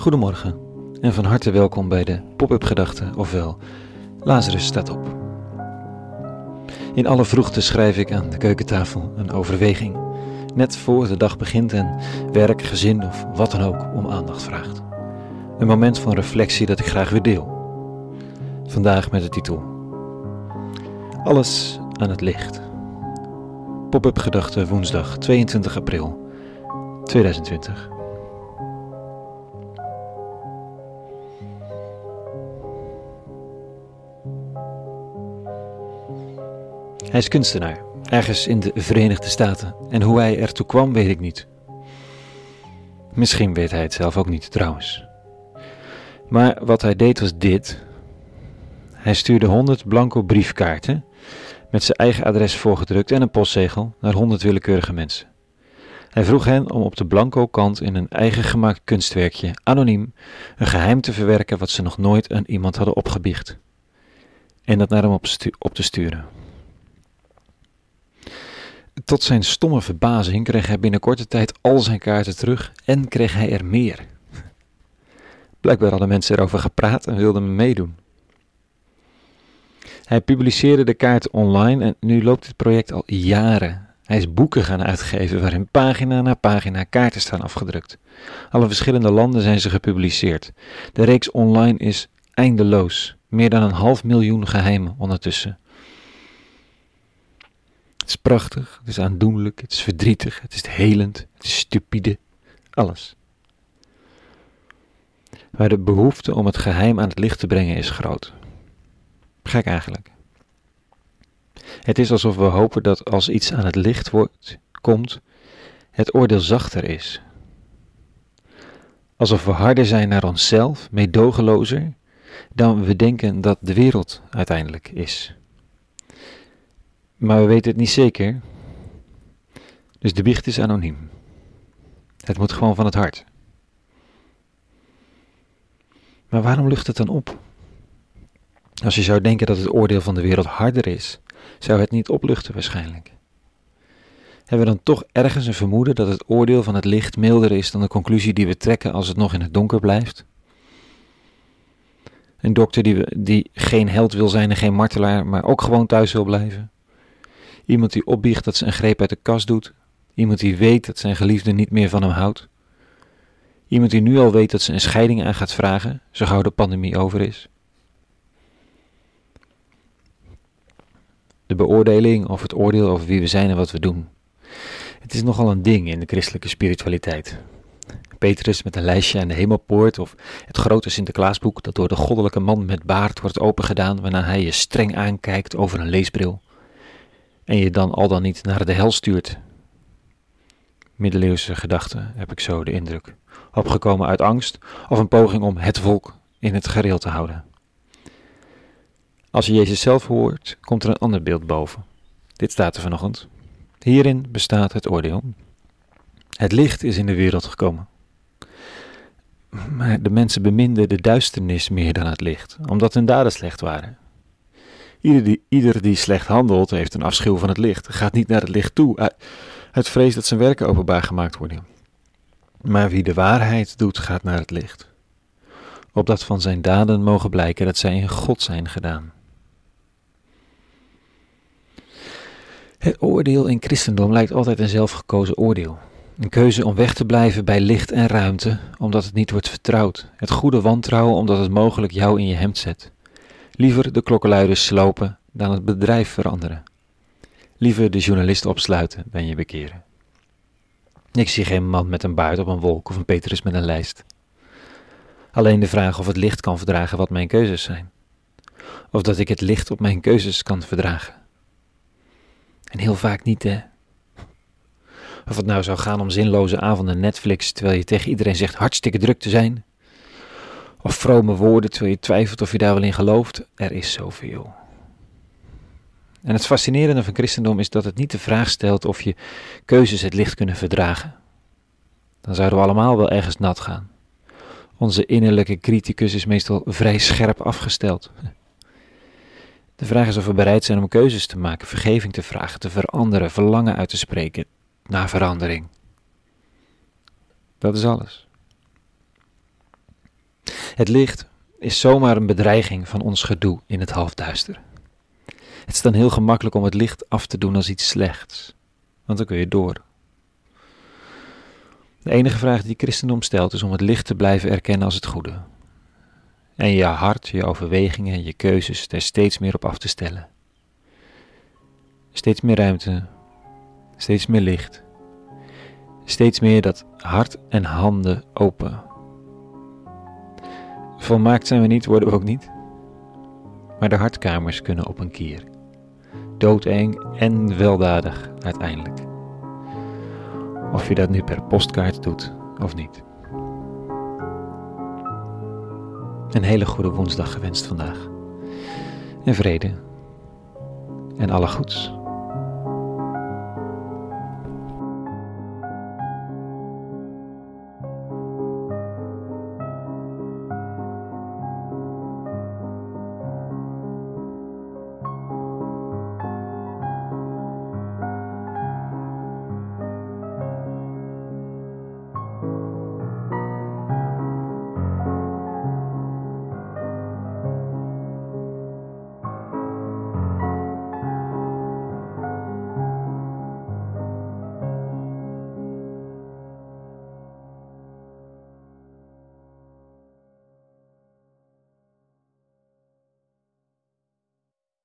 Goedemorgen en van harte welkom bij de Pop-up Gedachten, ofwel Lazarus staat op. In alle vroegte schrijf ik aan de keukentafel een overweging, net voor de dag begint en werk, gezin of wat dan ook om aandacht vraagt. Een moment van reflectie dat ik graag weer deel. Vandaag met de titel Alles aan het licht. Pop-up Gedachten woensdag 22 april 2020. Hij is kunstenaar, ergens in de Verenigde Staten. En hoe hij ertoe kwam, weet ik niet. Misschien weet hij het zelf ook niet, trouwens. Maar wat hij deed was dit. Hij stuurde 100 blanco briefkaarten met zijn eigen adres voorgedrukt en een postzegel naar 100 willekeurige mensen. Hij vroeg hen om op de blanco kant in een eigen gemaakt kunstwerkje, anoniem, een geheim te verwerken wat ze nog nooit aan iemand hadden opgebiecht. En dat naar hem op, op te sturen. Tot zijn stomme verbazing kreeg hij binnen korte tijd al zijn kaarten terug en kreeg hij er meer. Blijkbaar hadden mensen erover gepraat en wilden me meedoen. Hij publiceerde de kaart online en nu loopt het project al jaren. Hij is boeken gaan uitgeven waarin pagina na pagina kaarten staan afgedrukt. Alle verschillende landen zijn ze gepubliceerd. De reeks online is eindeloos. Meer dan een half miljoen geheimen ondertussen. Is prachtig, het is aandoenlijk, het is verdrietig, het is helend, het is stupide, alles. Maar de behoefte om het geheim aan het licht te brengen is groot. Gek eigenlijk. Het is alsof we hopen dat als iets aan het licht wordt, komt, het oordeel zachter is. Alsof we harder zijn naar onszelf, meedogenlozer, dan we denken dat de wereld uiteindelijk is. Maar we weten het niet zeker. Dus de biecht is anoniem. Het moet gewoon van het hart. Maar waarom lucht het dan op? Als je zou denken dat het oordeel van de wereld harder is, zou het niet opluchten waarschijnlijk. Hebben we dan toch ergens een vermoeden dat het oordeel van het licht milder is dan de conclusie die we trekken als het nog in het donker blijft? Een dokter die, die geen held wil zijn en geen martelaar, maar ook gewoon thuis wil blijven? Iemand die opbiecht dat ze een greep uit de kast doet. Iemand die weet dat zijn geliefde niet meer van hem houdt. Iemand die nu al weet dat ze een scheiding aan gaat vragen, zo gauw de pandemie over is. De beoordeling of het oordeel over wie we zijn en wat we doen. Het is nogal een ding in de christelijke spiritualiteit. Petrus met een lijstje aan de hemelpoort of het grote Sinterklaasboek dat door de goddelijke man met baard wordt opengedaan waarna hij je streng aankijkt over een leesbril en je dan al dan niet naar de hel stuurt. Middeleeuwse gedachten, heb ik zo de indruk. Opgekomen uit angst of een poging om het volk in het gereel te houden. Als je Jezus zelf hoort, komt er een ander beeld boven. Dit staat er vanochtend. Hierin bestaat het oordeel. Het licht is in de wereld gekomen. Maar de mensen beminden de duisternis meer dan het licht, omdat hun daden slecht waren. Ieder die, ieder die slecht handelt, heeft een afschuw van het licht, gaat niet naar het licht toe, uit vrees dat zijn werken openbaar gemaakt worden. Maar wie de waarheid doet, gaat naar het licht, opdat van zijn daden mogen blijken dat zij in God zijn gedaan. Het oordeel in christendom lijkt altijd een zelfgekozen oordeel. Een keuze om weg te blijven bij licht en ruimte, omdat het niet wordt vertrouwd. Het goede wantrouwen, omdat het mogelijk jou in je hemd zet. Liever de klokkenluiders slopen dan het bedrijf veranderen. Liever de journalist opsluiten dan je bekeren. Ik zie geen man met een baard op een wolk of een Petrus met een lijst. Alleen de vraag of het licht kan verdragen wat mijn keuzes zijn. Of dat ik het licht op mijn keuzes kan verdragen. En heel vaak niet, hè. Of het nou zou gaan om zinloze avonden Netflix terwijl je tegen iedereen zegt hartstikke druk te zijn. Vrome woorden terwijl je twijfelt of je daar wel in gelooft. Er is zoveel. En het fascinerende van christendom is dat het niet de vraag stelt of je keuzes het licht kunnen verdragen. Dan zouden we allemaal wel ergens nat gaan. Onze innerlijke criticus is meestal vrij scherp afgesteld. De vraag is of we bereid zijn om keuzes te maken, vergeving te vragen, te veranderen, verlangen uit te spreken naar verandering. Dat is alles. Het licht is zomaar een bedreiging van ons gedoe in het halfduister. Het is dan heel gemakkelijk om het licht af te doen als iets slechts, want dan kun je door. De enige vraag die christendom stelt is om het licht te blijven erkennen als het goede. En je hart, je overwegingen, je keuzes er steeds meer op af te stellen. Steeds meer ruimte, steeds meer licht, steeds meer dat hart en handen open. Volmaakt zijn we niet, worden we ook niet. Maar de hartkamers kunnen op een kier. Doodeng en weldadig uiteindelijk. Of je dat nu per postkaart doet of niet. Een hele goede woensdag gewenst vandaag. En vrede. En alle goeds.